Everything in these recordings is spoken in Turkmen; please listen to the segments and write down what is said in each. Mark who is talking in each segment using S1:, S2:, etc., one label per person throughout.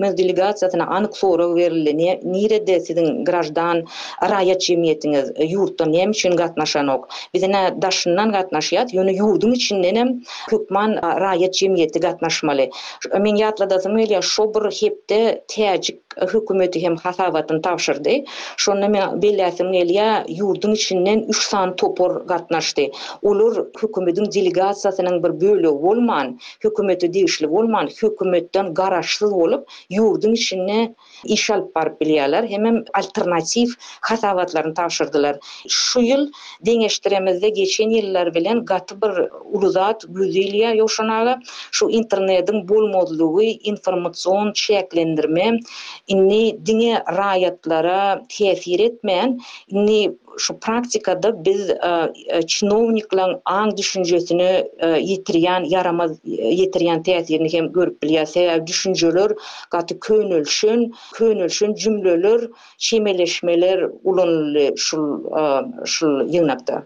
S1: türkmen delegasiýasyna anyk sorag berildi, Nirede siziň graždan, raýat jemgyýetiňiz, ýurtdan näme üçin gatnaşanok? Biz ine daşyndan gatnaşýas, ýöne ýurduň içindenem hökman raýat jemgyýeti gatnaşmaly. Meň ýatladasym gelýär, şo bir hepde täjik hökümeti hem hasabatyny tabşyrdy. Şonda meň belläsim gelýär, ýurduň içinden üç sany topar gatnaşdy. Olar hökümetiň delegasiýasynyň bir bölegi bolman, hökümete degişli bolman, hökümetden garaşsyz bolup, ýurduň içinde iş alyp baryp bilýärler, hemem alternatiw hasabatlaryny tabşyrdylar. Şu ýyl deňeşdiremizde geçen ýyllar bilen gaty bir uly zat güýzilýär Ýowşan aga, şu internetiň bolmazlygy, informasion çäklendirme indi diňe raýatlara täsir etmän, indi Şu praktikada biz çinowniklaň aň-düşünjesine ýetirýän ýaramaz ýetirýän täsirini hem görüp bilýäs. Sebäbi düşünjeler gaty könelişen, könelişen jümleler, çemeleşmeler ulanyldy şul şul ýygnakda.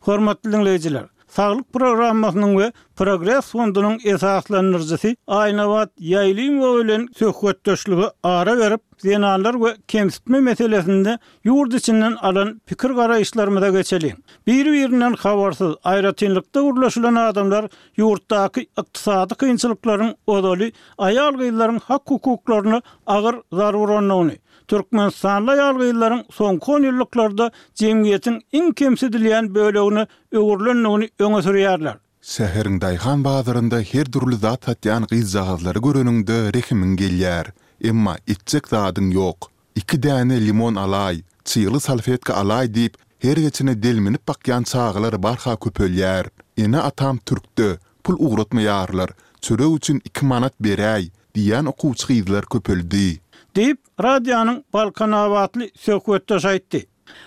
S2: Hormatly diňleýjiler! Saglyk programmasynyň we Progress fondunyň esaslandyryjysy Aýnabat Ýaýlymowa bilen söhbetdeşlige ara berip, zenanlar we kemsitme meselesinde ýurt içinden alan pikir-garaýyşlarymyza geçeliň. Bir-birinden habarsyz, aýratynlykda gürleşilen adamlar ýurtdaky ykdysady kynçylyklaryň ozaly aýal-gyzlaryň hak-hukuklaryna agyr zar urandygyny, türkmenistanly aýal-gyzlaryň soňky onýyllyklarda jemgyýetiň iň kemsidilýän bölegine öwrülendigini öňe sürýärler.
S3: Şäheriň daýhan bazarynda her dürli zat satýan gyzjagazlary göreniňde rehimiň gelýär. Emma etjek zadyň ýok. Iki däne limon alaý, çygly salfetka alaý diýip, her geçene delminip bakýan çagalar barha köpelýär. Ene-atam türk-de, pul ugratmaýarlar, çörek üçin iki manat beräý diýýän okuwçy gyzlar köpeldi.
S2: Diýip, radionyň balkanabatly söhbetdeşi aýtdy.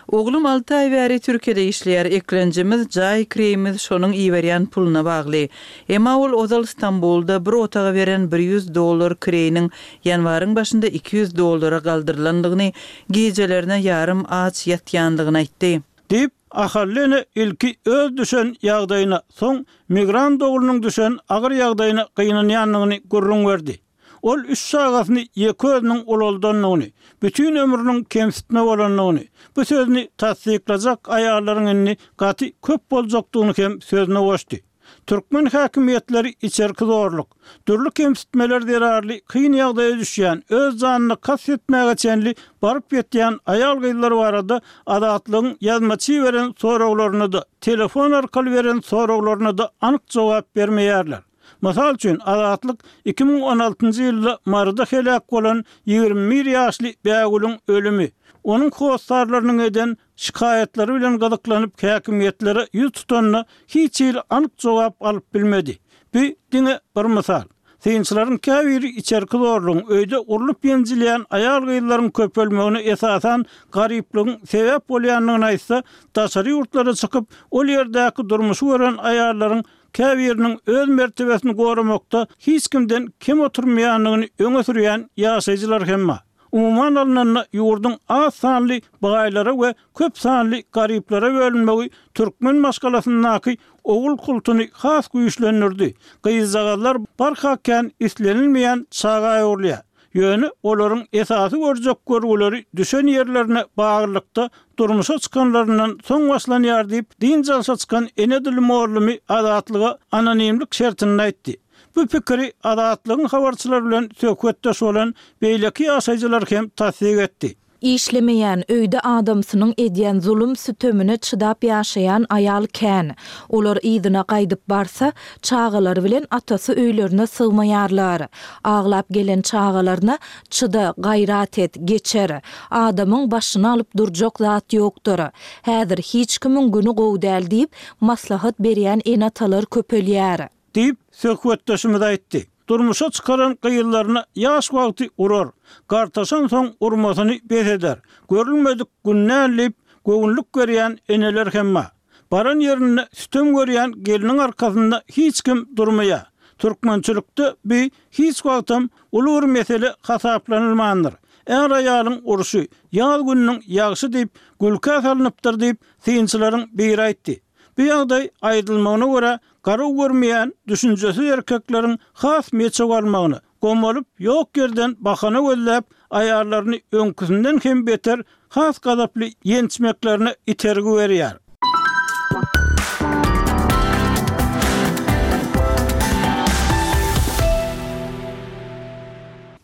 S4: Oglum alty aý bäri Türkiýede işleýär. Eklenjimiz, jaý kireýimiz şonuň iberýän puluna bagly. Emma ol ozal Stambulda bir otaga beren bir ýüz dollar kireýiniň ýanwaryň başynda iki ýüz dollara galdyrylandygyny, gijelerine ýarym aç ýatýandygyny aýtdy.
S2: Diýip, Ahalena ilki öz düşen ýagdaýyna, soň migrant oglunyň düşen agyr ýagdaýyna gynanýandygyny gürrüň berdi. Ol üç çagasyny ýeke özüniň ulaldandygyny, bütin ömrüniň kemsitme bolandygyny, bu sözüni tassyklajak aýallaryň indi gaty köp boljakdygyny hem sözüne goşdy. Türkmen häkimiýetleri içerki zorluk, dürli kemsitmeler zerarly kyn ýagdaýa düşýän, öz janyna kast etmäge çenli baryp ýetýän aýal-gyzlar barada Azatlygyň ýazmaçy beren soraglaryna-da, telefon arkaly beren soraglaryna-da anyk jogap bermeýärler. Mysal üçin, Azatlyk iki müň on altynjy ýylda Maryda heläk bolan ýigrimi bir ýaşly Bägüliň ölümi, onuň hossarlarynyň eden şikaýatlary bilen gyzyklanyp häkimiýetlere ýüz tutanda hiç hili anyk jogap alyp bilmedi. Bu diňe bir mysal. Synçylaryň käbiri içerki zorlugyň, öýde urlup-ýenjilýän aýal-gyzlaryň köpelmegine esasan garyplygyň sebäp bolýandygyny aýtsa, daşary ýurtlara çykyp, ol ýerdäki durmuşy gören aýallaryň käbiriniň öz mertebesini goramakda hiç kimden kem oturmaýandygyny öňe sürýän ýaşaýjylar hem bar. Umuman alnanda, ýurduň az sanly baýlara we köp sanly garyplara bölünmegi türkmen maşgalasyndaky ogul kultuny has güýçlendirdi, gyzjagazlar barha kän islenilmeýän çaga öwrülýär. Ýöne olaryň esasy görjek görgüleri düşen ýerlerine baglylykda durmuşa çykanlaryndan soň başlanýar diýip, dynç alşa çykan ene dili mugallamy Azatlyga anonimlik şertinde aýtdy. Bu pikiri Azatlygyň habarçylary bilen söhbetdeş bolan beýleki ýaşaýjylar hem tassyk etdi.
S5: Işlemeýän, öýde adamsynyň edýän zulum-sütemine çydap ýaşaýan aýal kän. Olar yzyna gaýdyp barsa, çagalary bilen atasy öýlerine sygmaýarlar. Aglap gelen çagalaryna, Çyda, gaýrat et, geçer. Adamyň başyny alyp durjak zat ýokdur. Häzir hiç kimiň güni gowy däl diýip, maslahat berýän ene-atalar köpelýär.
S2: diýip, söhbetdeşimiz aýtdy. Durmuşa çykaran gyzlaryna ýaş wagty urar, gartaşansoň urmasyny bes eder. Görülmedik gün däl diýip, göwünlik berýän eneler hem bar. Baran ýerinde sütem görýän gelniň arkasynda hiç kim durmaýar. Türkmençilikde bi hiç wagtam uly bir mesele hasaplanylmandyr. Är-aýalyň urşy ýaz gününiň ýagşy diýip, gülkä salnypdyr diýip, synçylaryň biri aýtdy. Bu ýagdaý, aýdylmagyna görä, Garyw görmeýän, düşünjesiz erkekleriň has meçew almagyny, gomalyp, ýok ýerden bahana gözläp, aýallaryny öňküsinden hem beter, has gazaply ýençmeklerine itergi berýär.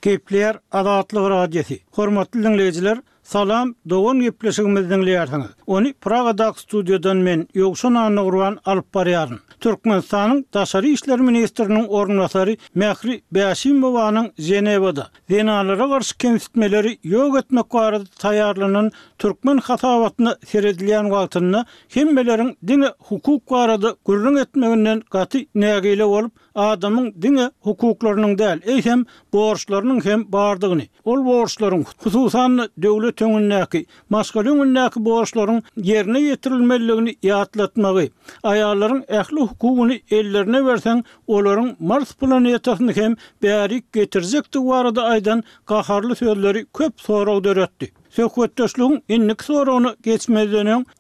S2: Gepleýär Azatlyk Radiosy. Hormatly diňleýjiler! Salam dogan gepleşigimizi diňleýärsiňiz. Ony Pragadaky studiýadan men, Ýowşan Annagurban, alyp barýaryn. Türkmenistanyň Daşary işler ministriniň orunbasary Mähri Bäşimowanyň Ženewada Zenanlara garşy kemsitmeleri ýok etmek barada taýýarlanan türkmen hasabatyna seredilýän wagtynda hemmeleriň diňe hukuk barada gürrüň etmeginden gaty nägile bolup adamyň diňe hukuklarynyň däl eýsem borçlarynyň hem bardygyny Ol borçlaryň, hususan-da, döwlet öňündäki, maşgala öňündäki borçlaryň ýerine ýetirilmelidigini ýatlatmagy, aýallaryň ähli hukugyny ellerine berseň, olaryň Mars planetasyny hem bärik getirjekdigi barada aýdan gaharly sözleri köp sorag döretdi. Söhbetdeşligiň indiki soragyna geçmezden öň,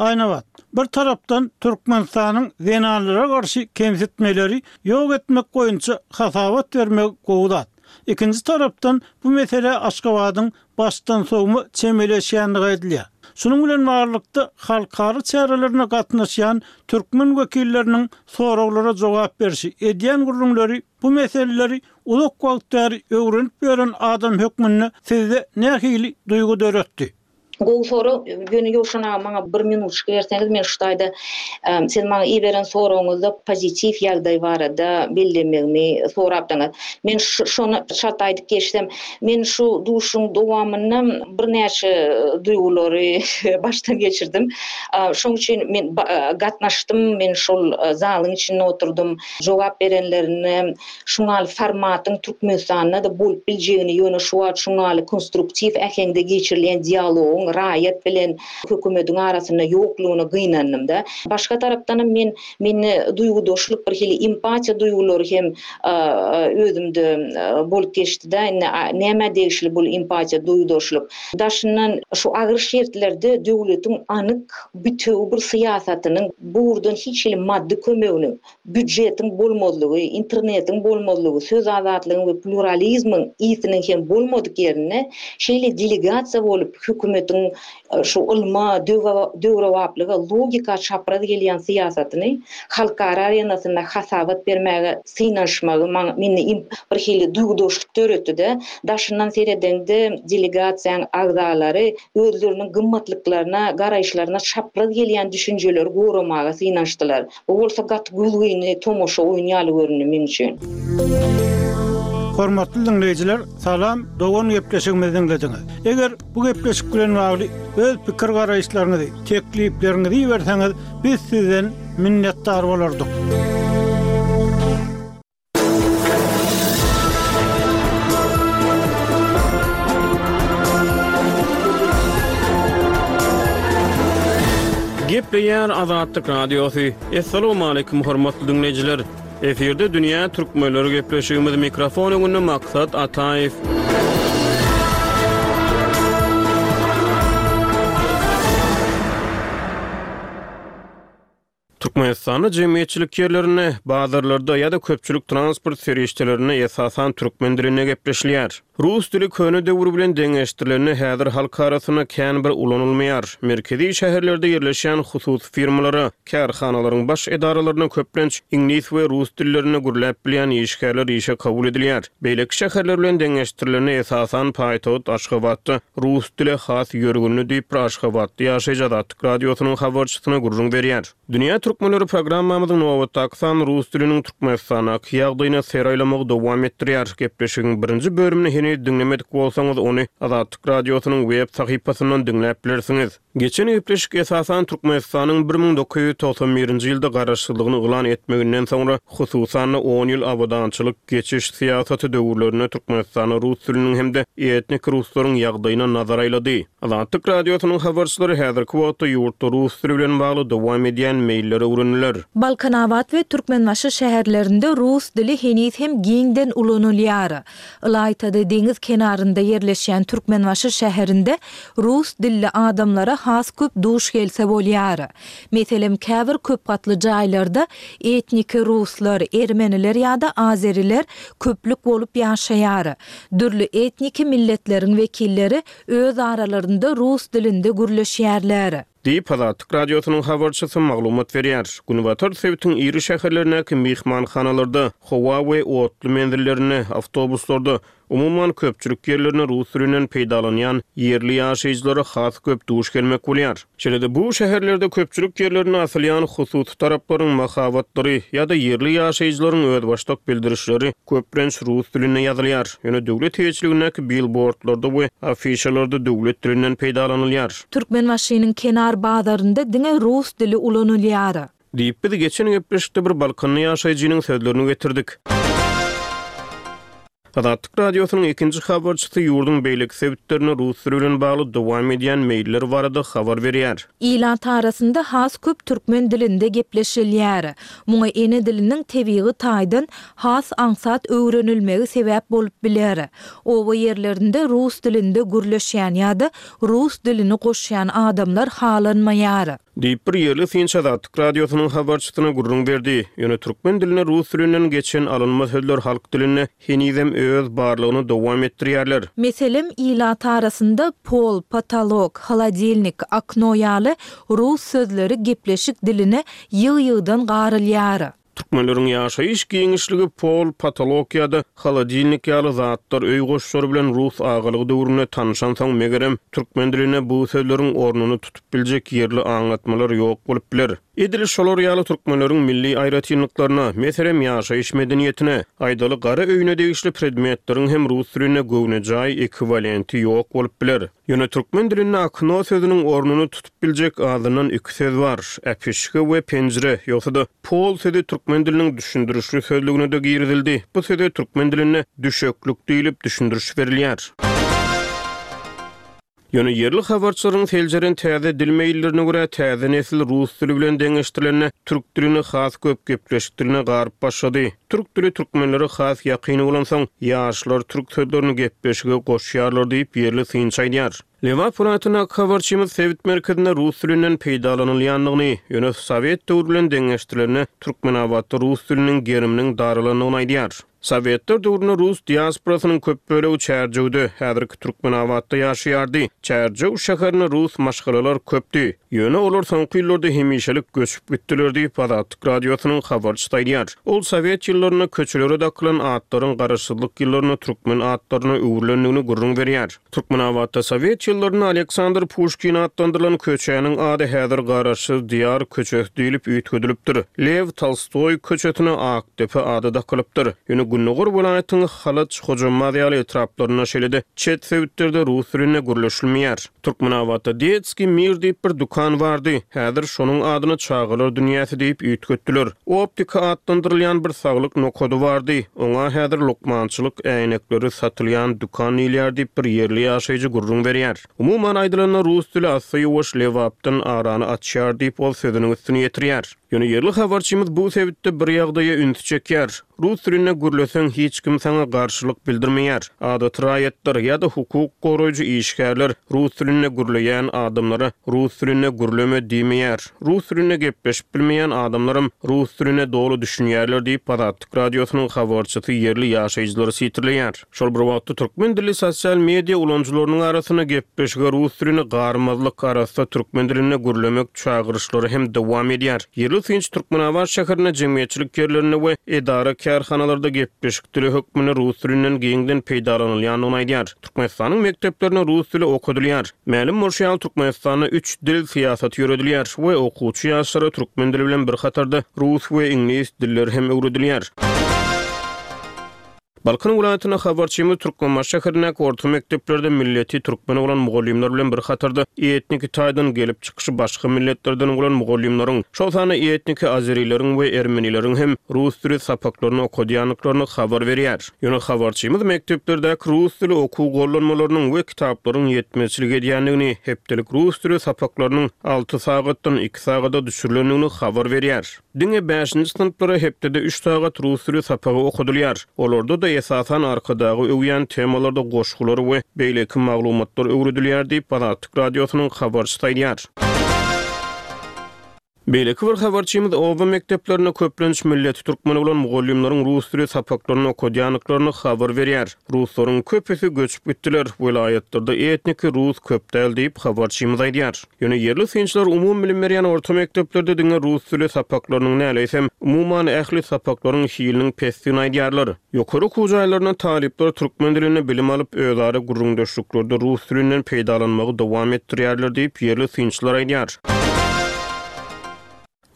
S2: Aýnabat, bir tarapdan, Türkmenistanyň zenanlara garşy kemsitmeleri ýok etmek boýunça hasabat bermegi gowy zat. Ikinji tarapdan, bu meselä Aşgabadyň başdan sowma çemeleşýändigi aýdylýar. Şunuň bilen baglylykda, halkara çärelerine gatnaşýan türkmen wekilleriniň soraglara jogap berşi, edýän gürrüňleri bu meseleleri uzak wagt bäri öwrenip ýören adam hökmünde sizde nähili duýgy döretdi?
S1: Gowy sorag, ýöne Ýowşan aga maňa bir minutçyk berseňiz men şu taýda siz maňa iberen soragyňyzda pozitiw ýagdaý barada bellemegimi sorapdyňyz. Men şony çalt aýdyp geçsem, men şu duşuşygyň dowamynda birnäçe duýgulary başdan geçirdim. Şoň üçin men gatnaşdym, men şol zalyň içinde oturdym, jogap berenlerine Şuňaly formatyň Türkmenistanda-da bolup biljegini, ýöne şu wagt şuňaly konstruktiw äheňde geçirilýän dialogyň raýat bilen hökümediň arasynda ýoklugyna gynandym-da. Başga tarapdanam men, mende duýgudaşlyk, birhili empatiýa duýgulary hem özümde bolup geçdi-de. Indi nämä degişli bul empatiýa duýgudaşlyk? Daşyndan şu agyr şertlerde döwletiň anyk, bitewi bir syýasatynyň, bu ugurdan hiç hili maddy kömeginiň, Býujetiň bolmazlygy, internetiň bolmazlygy, söz azatlygyň we plýuralizmiň isiniň hem bolmadyk ýerinde şeýle delegasiýa bolup hökümetiň şu ylma, döwrebaplyga, logika çapraz gelýän syýasatyny halkara arenasynda hasabat bermäge synanyşmagy maňa mende bir hili duýgudaşlyk döretdi-de, daşyndan seredeňde delegasiýaň agzalary özleriniň gymmatlyklaryna, garaýyşlaryna çapraz gelýän düşünjeleri goramaga synanyşdylar. Bu bolsa gaty güzgünli tomaşa oýun ýaly göründi meň üçin.
S2: Hormatly diňleýjiler, salam, dogan gepleşigimizi diňlediňiz. Eger bu gepleşik bilen bagly öz pikir garaýyşlaryňyzy, tekliplerinizi iberseňiz, biz sizden minnetdar bolardyk.
S6: Gepleýär Azatlyk Radiosy. Assalamualaikum hormatly dinleýjiler. Efirde dünýä türkmenleri gepleşigimiz mikrofon öňünde Maksat Ataýew. Türkmenistanda jemgyýetçilik ýerlerinde, bazarlarda ýa-da köpçülik transport serişdelerinde esasan türkmen dilinde gepleşilýär. Rus dili köne döwür bilen deňeşdirilende häzir halk arasynda kän bir ulanylmaýar. Merkezi şäherlerde ýerleşýän hususy firmalara, kärhanalaryň baş edaralaryna köplenç iňlis we rus dillerinde gürläp bilýän işgärler işe kabul edilýär. Beýleki şäherler bilen deňeşdirilende esasan paýtagt Aşgabatda rus dili has ýörgünli diýipbir aşgabatly ýaşaýjy Radiosynyň habarçysyna gürrüň berýär. Dünýä türkmenleri programmamyzyň nobatdaky sany rus diliniň Türkmenistandaky ýagdaýyna seraýlamagy dowam etdirýär. Gepleşigiň birinji bölümini heniz diňlemedik bolsaňyz, ony Azatlyk Radiosynyň web sahypasyndan diňläp bilersiňiz. Geçen gepleşik esasan Türkmenistanyň bir müň dokuz ýüz togsan birinji ýylda garaşsyzlygyny yglan etmeginden soňra Hususan-da, on ýyl abadançylyk, geçiş syýasaty döwürlerinde Türkmenistanda rus diliniň hem-de etnik ruslaryň ýagdaýyna nazar aýlady. Azatlyk Radiosynyň habarçylary häzirki wagtda ýurtda rus dili bilen bagly dowam edýän meýilleri öwrendiler.
S5: Balkanabat we Türkmenbaşy şäherlerinde rus dili heniz hem giňden ulanylýar. Ylaýta-da deňiz kenarynda ýerleşýän Türkmenbaşy şäherinde rus dilli adamlara has köp duş gelse bolýar. Meselem, käbir köp gatly jaýlarda etniki ruslar, ermeniler ýa-da azeriler köplük bolup ýaşaýar. Dürli etniki milletleriň wekilleri öz aralarynda rus dilinde gürleşýärler.
S6: Diýip, Azatlyk Radiosynyň habarçysy maglumat berýär. Günbatar sebitiň iri şäherlerindäki myhmanhanalarda, howa we otly menzillerinde, awtobuslarda Umuman, köpçülik ýerlerinde rus dilinden peýdalanýan ýerli ýaşaýjylara has köp duş gelmek bolýar. Şeýle-de, bu şäherlerde köpçülik ýerlerinde asylýan hususy taraplaryň mahabatlary ýa-da ýerli ýaşaýjylaryň özbaşdak bildirişleri köplenç rus dilinde ýazylýar, ýöne döwlet eýeçiligindäki bilbordlarda we afişalarda döwlet dilinden
S5: peýdalanylýar. Türkmenbaşynyň kenar bazarynda diňe rus dili ulanylýar.
S6: Diýip, biz geçen gepleşikde bir balkanly ýaşaýjynyň sözlerini getirdik. Azatlyk Radiosynyň ikinji habarçysy ýurduň beýleki sebitlerinde Russiýa bilen bagly dowam edýän meýiller barada habar berýär.
S5: Ilat arasynda has köp türkmen dilinde gepleşilýär. Muňa ene diliniň tebigy taýdan has aňsat öwrenilmegi sebäp bolup biler. Oba ýerlerinde rus dilinde gürleşýän ýa-da rus dilini goşýan adamlar halanmaýar.
S6: Diýip, bir ýerli synçy Azatlyk Radiosynyň habarçysyna gürrüň berdi. Ýöne türkmen diline rus dilinden geçen alynma sözler halk dilinde henizem öz barlygyny dowam etdirýärler.
S5: Meselem, ilat arasynda pol, potolok, holodilnik, okno ýaly rus sözleri gepleşik diline ýygy-ýygydan garylýar.
S6: Türkmenleriň ýaşaýyş giňişligi pol, potolok ýa-da holodilnik ýaly zatlar öý goşlary bilen rus agalygy döwründe tanyşansoň, megerem, türkmen dilinde bu sözleriň ornuny tutup biljek ýerli aňlatmalar ýok bolup biler. Edil şolar ýaly türkmenleriň milli aýratynlyklaryna, meselem, ýaşaýyş medeniýetine, aýdaly, gara öýüne degişli predmetleriň hem rus dilinde göwnejaý ekwiwalenti ýok bolup biler. Ýöne türkmen dilinde okno sözüniň ornuny tutup biljek azyndan iki söz bar, äpişge we penjire, ýogsa-da, pol sözi türkmen diliniň düşündirişli sözlügine-de girizildi. Bu söze türkmen dilinde düşeklik diýlip düşündiriş berilýär. Ýöne ýerli habarçylaryň seljeren täze dil meýillerine görä, täze nesil rus dili bilen deňeşdirilende, türk dilini has köp gepleşik diline garyp başlady. Türk dili türkmenlere has ýakyn bolansoň, ýaşlar türk sözlerini gepleşige goşýarlar diýip, ýerli synçy aýdýar. Lebap welaýatyndaky habarçymyz sebit merkezinde rus dilinden peýdalanylýandygyny, ýöne sowet döwri bilen deňeşdirilende, Türkmenabatda rus diliniň geriminiň daralandygyny aýdýar. Sowetler döwründe rus diasporasynyň köp bölegi Çärjewde, häzirki Türkmenabatda ýaşaýardy. Çärjew şäherinde rus maşgalalar köpdi. Ýöne olar soňky ýyllarda hemişelik göçüp gitdiler diýip, Azatlyk Radiosynyň habarçysy aýdýar. Ol sowet ýyllarynda köçelere dakylan atlaryň garaşsyzlyk ýyllarynda türkmen atlaryna öwrülendigini gürrüň berýär. Türkmenabatda sowet ýyllarynda Aleksandr Puşkin atlandyrylan köçäniň ady häzir Garaşsyz Diýar köçesi diýlip üýtgedilipdir. Lew Tolstoý köçesine Akdepe ady dakylypdyr. Ýöne gündogar welaýatyň Halaç, Hojambaz ýaly etraplarynda, şeýle-de çet sebitlerde rus dilinde gürleşilmeýär. Türkmenabatda Detskiý mir diýip bir dükan bardy, häzir şonuň adyna Çagalar dünýäsi diýip üýtgetdiler. Optika atlandyrylýan bir saglyk nokady bardy, oňa häzir lukmançylyk äýnekleri satylýan dükan diýilýär diýip, bir ýerli ýaşaýjy gürrüň berýär. Umuman aýdylanda, rus dili assa-ýuwaş Lebapdan arany açýar diýip, ol sözüniň üstüni ýetirýär. Ýöne ýerli habarçymyz bu sebitde bir ýagdaýa ünsi çekýär. Rus dilinde gürleseň hiç kim saňa garşylyk bildirmeýär. Adaty raýatlar ýa-da hukuk goraýjy işgärler rus dilinde gürleýän adamlara rus dilinde gürleme diýmeýär. Rus dilinde gepleşip bilmeýän adamlaram rus diline doly düşünýärler diýip, Azatlyk Radiosynyň habarçysy ýerli ýaşaýjylary sitirleýär. Şol bir wagtda, türkmen dilli sosial media ulanyjylarynyň arasynda gepleşige rus dilini garmazlyk arassa türkmen dilinde gürlemek çagyryşlary hem dowam edýär. Ýerli synçy Türkmenabat şäherinde jemgyýetçilik ýerlerinde we edara-kärhanalarda gepleşik dili hökmünde rus dilinden giňden peýdalanylýandygyny aýdýar. Türkmenistanyň mekdeplerinde rus dili okadylýar. Mälim bolşy ýaly, Türkmenistanda üç dil syýasaty ýöredilýär we okuwçy ýaşlara türkmen dili bilen bir hatarda rus we iňlis dilleri hem öwredilýär. Balkan welaýatynda habarçymyz Türkmenbaşy şäherindäki orta mekdeplerde milleti türkmen bolan mugallymlar bilen bir hatarda etniki taýdan gelip çykyşy başga milletlerden bolan mugallymlaryň, şol sanda etniki azerileriň we ermenileriň hem rus dili sapaklaryny okadýandyklaryny habar berýär. Ýöne habarçymyz mekdeplerdäki rus dili okuw gollanmalarynyň we kitaplaryň ýetmezçilik edýändigini, hepdelik rus dili sapaklarynyň alty sagatdan iki sagada düşürilendigini habar berýär. Diňe bäşinji synplara hepdede üç sagat rus dili sapagy okadylýar. Olarda-da, esasan, Arkadagy öwýän temalarda goşgular we beýleki maglumatlar öwredilýär diýip, Azatlyk Radiosynyň habarçysy aýdýar. Beýleki bir habarçymyz oba mekdeplerinde köplenç milleti türkmen bolan mugallymlaryň rus dili sapaklaryny okadýandyklaryny habar berýär. Ruslaryň köpüsi göçüp gitdiler, welaýatlarda etniki rus köp däl diýip, habarçymyz aýdýar. Ýöne ýerli synçylar umumybilim berýän orta mekdeplerde diňe rus dili sapaklarynyň näleýsem, umuman ähli sapaklaryň hiliniň pesdigini aýdýarlar. Ýokary okuw jaýlarynda talyplar türkmen dilinde bilim alyp, özara gürrüňdeşliklerde rus dilinden peýdalanmagy dowam etdirýärler diýip, ýerli synçylar aýdýar.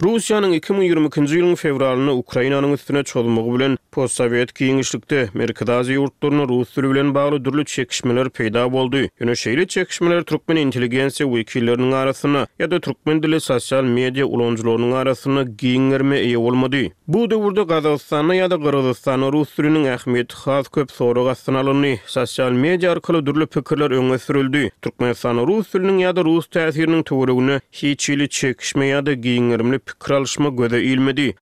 S6: Russiýanyň iki müň ýigrimi ikinji ýylyň fewralynda Ukrainanyň üstüne çozmagy bilen postsowet giňişlikde Merkezi Aziýa ýurtlarynda rus dili bilen bagly dürli çekişmeler peýda boldy. Ýöne şeýle çekişmeler türkmen intelligensiýa wekilleriniň arasynda ýa-da türkmen dilli sosial media ulanyjylarynyň arasynda giň gerime eýe bolmady. Bu döwürde Gazagystanda ýa-da Gyrgyzystanda rus diliniň ähmiýeti has köp sorag astyna alyndy, sosial media arkaly dürli pikirler öňe sürüldi, Türkmenistanda rus diliniň ýa-da rus täsiriniň töweregine Hiç hili çekişme ýa-da giň gerimli pikir alyşma göze ilmedi.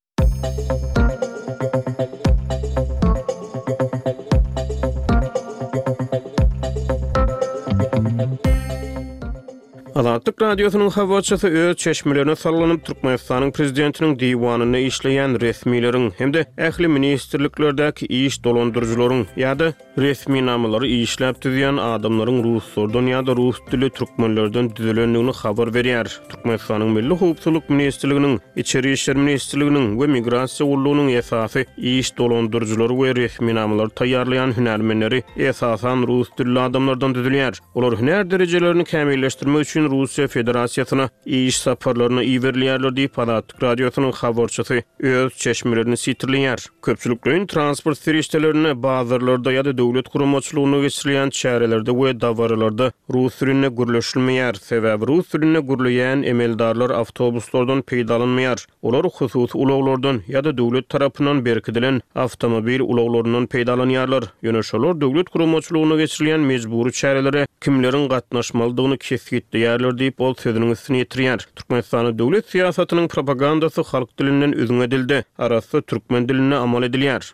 S6: Azatlyk Radiosynyň habarçysy öz çeşmelerine salganyp, Türkmenistanyň Prezidentiniň Diwanynda işleýän resmileriň hem-de ähli ministrliklerdäki iş dolandyryjylaryň ýa-da Resminamalary işläp düzýän adamlaryň ruslardan ýa-da rus dilli türkmenlerden düzülendigini habar berýär. Türkmenistanyň Milli howpsuzlyk ministrliginiň, Içeri işler ministrliginiň we Migrasiýa gullugynyň esasy iş dolandyryjylary we resminamalary taýýarlaýan hünärmenleri, esasan, rus dilli adamlardan düzülýär. Olar hünär derejelerini kämilleşdirmek üçin Russiýa Federasiýasyna iş saparlaryna iberilýärler diýip, Azatlyk Radiosynyň habarçysy öz çeşmelerini sitirleýär. Köpçülikleýin transport serişdelerinde, bazarlarda ýa-da döwlet guramaçylygynda geçirilýän çärelerde we dabaralarda rus dilinde gürleşilmeýär, sebäbi rus dilinde gürleýän emeldarlar awtobuslardan peýdalanmaýar, olar hususy ulaglardan ýa-da döwlet tarapyndan berkidilen awtomobil ulaglaryndan peýdalanýarlar, ýöne şolar döwlet guramaçylygynda geçirilýän mejbury çärelere kimleriň gatnaşmalydygyny kesgitleýärler diýip, ol sözüniň üstüni ýetirýär. Türkmenistanda döwlet syýasatynyň propagandasy halk dilinden üzňe dilde, arassa türkmen dilinde amal edilýär.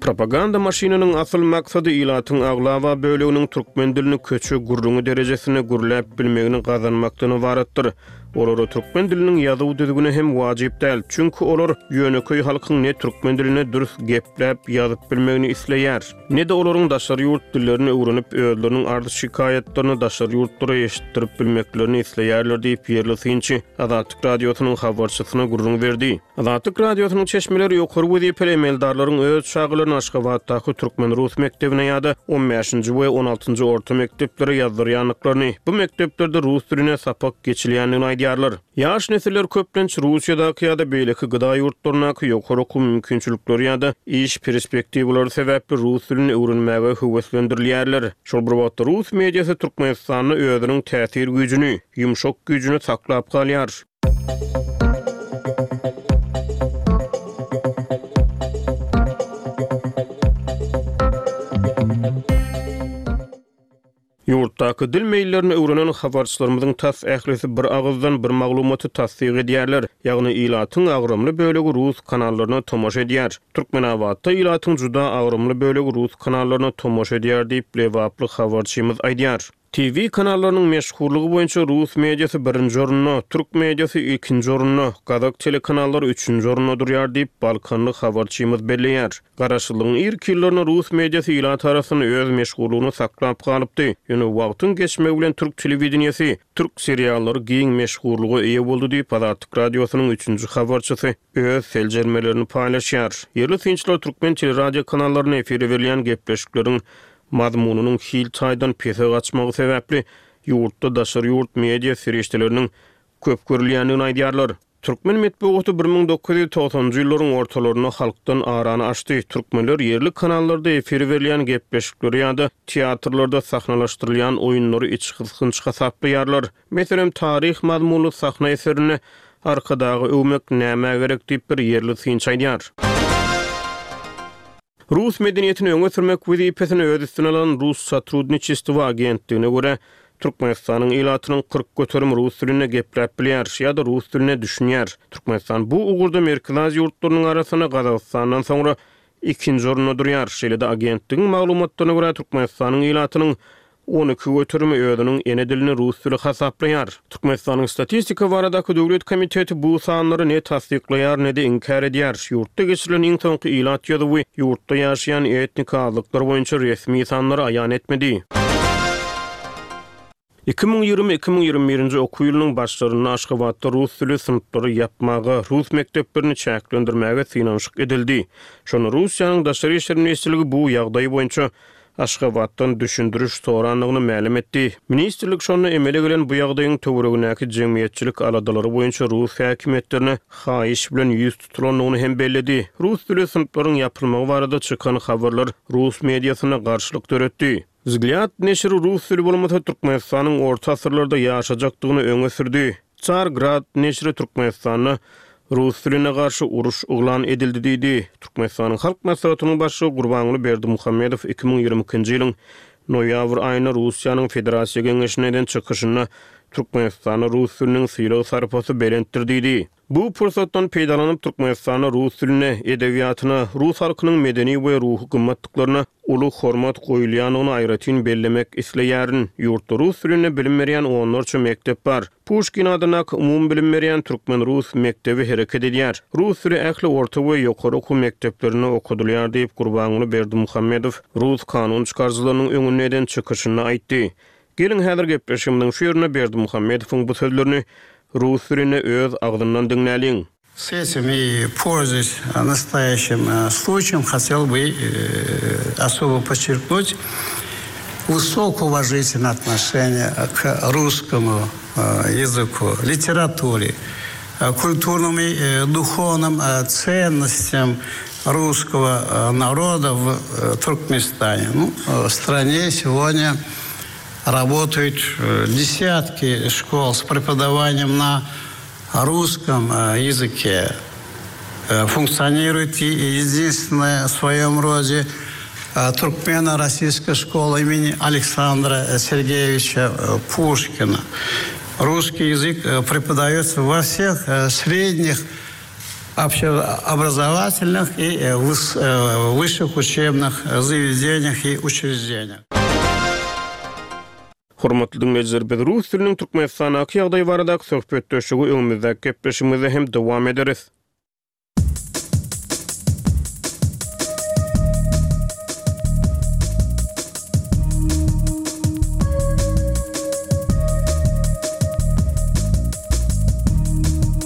S6: Propaganda maşynynyň asyl maksady ilatyň aglaba böleginiň türkmen dilini köçe gürrüňi derejesinde gürläp bilmegini gazanmakdan ybaratdyr. Olara türkmen diliniň ýazuw düzgüni hem wajyp däl, çünki olar ýönekeý halkyň ne türkmen dilinde dürs gepläp, ýazyp bilmegini isleýär, ne-de olaryň daşary ýurt dillerini öwrenip, özleriniň arz-şikaýatlaryny daşary ýurtlara eşitdirip bilmeklerini isleýärler diýip, ýerli synçy Azatlyk Radiosynyň habarçysyna gürrüň berdi. Azatlyk Radiosynyň çeşmeleri ýokary wezipeli emeldarlaryň öz çagalaryny Aşgabatdaky türkmen-rus mekdebine ýa-da on bäşinji we on altynjy orta mekdeplere ýazdyrýandyklaryny, bu mekdeplerde rus diline sapak geçilýändigini aýdýarlar. Ýaş nesiller köplenç Russiýadaky ýa-da beýleki gyda ýurtlaryndaky ýokary okuw mümkinçilikleri ýa-da iş perspektiwalary sebäpli rus dilini öwrenmäge höweslendirilýärler. Şol bir wagtda rus mediasy Türkmenistanda özüniň täsir güýjüni, ýumşak güýjüni saklap galýar. Ýurtdaky dil meýillerini öwrenen habarçylarymyzyň tas ählisi bir agyzdan bir maglumaty tassyk edýärler, ýagny ilatyň agramly bölegi rus kanallaryna tomaşa edýär. Türkmenabatda ilatyň juda agramly bölegi rus kanallaryna tomaşa edýär diýip, lebaply habarçymyz aýdýar. TV kanallarynyň meşhurlygy boýunça rus mediasy birinji orunda, türk mediasy ikinji orunda, gazak telekanallary üçünji orunda durýar diýip, balkanly habarçymyz belleýär. Garaşsyzlygyň irki ýyllarynda rus mediasy ilat arasynda öz meşhurlygyny saklap galypdy, ýöne wagtyň geçmegi bilen türk telewideniýesi, türk seriallary giň meşhurlyga eýe boldy diýip, Azatlyk Radiosynyň üçünji habarçysy öz seljermelerini paýlaşýar. Ýerli synçylar türkmen teleradiokanallarynda efire berilýän gepleşikleriň mazmunynyň hil taýdan pese gaçmagy sebäpli ýurtda daşary ýurt media serişdeleriniň köp görülýändigini aýdýarlar. Türkmen metbugaty bir müň dokuz ýüz togsanjy ýyllaryň ortalarynda halkdan arany açdy, türkmenler ýerli kanallarda efire berilýän gepleşikleri ýa-da teatrlarda sahnalaşdyrylýan oýunlary içgysgynç hasaplaýarlar. Meselem, taryh mazmunly sahna eserinde Arkadagy öwmek nämä gerek diýip bir ýerli synçy aýdýar. Rus medeniýetini öňe sürmek wezipesini öz üstüne alan Rus sotrudniçestwo agentligine görä, Türkmenistanyň ilatynyň kyrk göterim rus dilinde gepläp bilýär ýa-da rus diline düşünýär. Türkmenistan bu ugurda Merkezi Aziýa ýurtlarynyň arasynda Gazagystandan soňra ikinji orunda durýar. Şeýle-de agentligiň maglumatlaryna görä, Türkmenistanyň ilatynyň On iki göterim özüniň ene dilini rus dili hasaplaýar. Türkmenistanyň Statistika baradaky döwlet komiteti bu sanlary ne tassyklaýar, ne-de inkär edýär. Ýurtda geçirilen iň soňky ilat ýazuwy ýurtda ýaşaýan etnik azlyklar boýunça resmi sanlary aýan etmedi. Iki müň ýigrimi, iki müň ýigrimi birinji okuw ýylynyň başlarynda Aşgabatda rus dili synplary ýapmaga, rus mekdeplerini çäklendirmäge synanyşyk edildi. Şonda Russiýanyň Daşary işler ministrligi bu ýagdaý boýunça Aşgabatdan düşündiriş sorandygyny mälim etdi. Ministrlik şonda emele gelen bu ýagdaýyň töweregindäki jemgyýetçilik aladalary boýunça rus häkimiýetlerine haýyş bilen ýüz tutulandygyny hem belledi. Rus dili synplaryň ýapylmagy barada çykan habarlar rus mediasynda garşylyk döretdi. Wzglýad neşiri rus dili bolmasa Türkmenistanyň orta asyrlarda ýaşajakdygyny öňe sürdi. Car Grad neşiri Türkmenistanda rus diline garşy uruş yglan edildi diýdi. Türkmenistanyň Halk Maslahatynyň Başlygy Gurbanguly Berdimuhamedow iki müň ýigrimi ikinji ýylyň noýabr aýynda Russiýanyň Federasiýa Geňeşinde eden çykyşynda Türkmenistanda rus diliniň sylag-sarpasy belentdir diýdi. Bu pursatdan peýdalanyp, Türkmenistanda rus diline, edebiýatyna, rus halkynyň medeni we ruhy gymmatlyklaryna uly hormat goýulýandygyny aýratyn bellemek isleýärin. Ýurtda rus dilinde bilim berýän onlarça mekdep bar. Puşkin adyndaky umumybilim berýän türkmen-rus mekdebi hereket edýär. Rus dili ähli orta we ýokary okuw mekdeplerinde okadylýar diýip, Gurbanguly Berdimuhamedow rus kanun çykaryjylarynyň öňünde eden çykyşynda aýtdy. Geliň, häzir gepleşigimiziň şu ýerinde Berdimuhamedowyň bu sözlerini rus dilinde öz agzyndan diňläliň.
S7: С этим и настоящим случаем, хотел бы особо подчеркнуть высокоуважительное отношение к русскому языку, литературе, культурным и духовным ценностям русского народа в Туркменистане, ну, в стране сегодня работают э, десятки школ с преподаванием на русском э, языке. Э, функционирует и единственная в своем роде Туркмена российская школа имени Александра Сергеевича Пушкина. Русский язык преподается во всех средних общеобразовательных и высших учебных заведениях и учреждениях.
S6: Hormatly diňleýjiler, biz rus diliniň Türkmenistandaky ýagdaýy baradaky söhbetdeşligi öňümizdäki gepleşigimizde hem dowam ederis.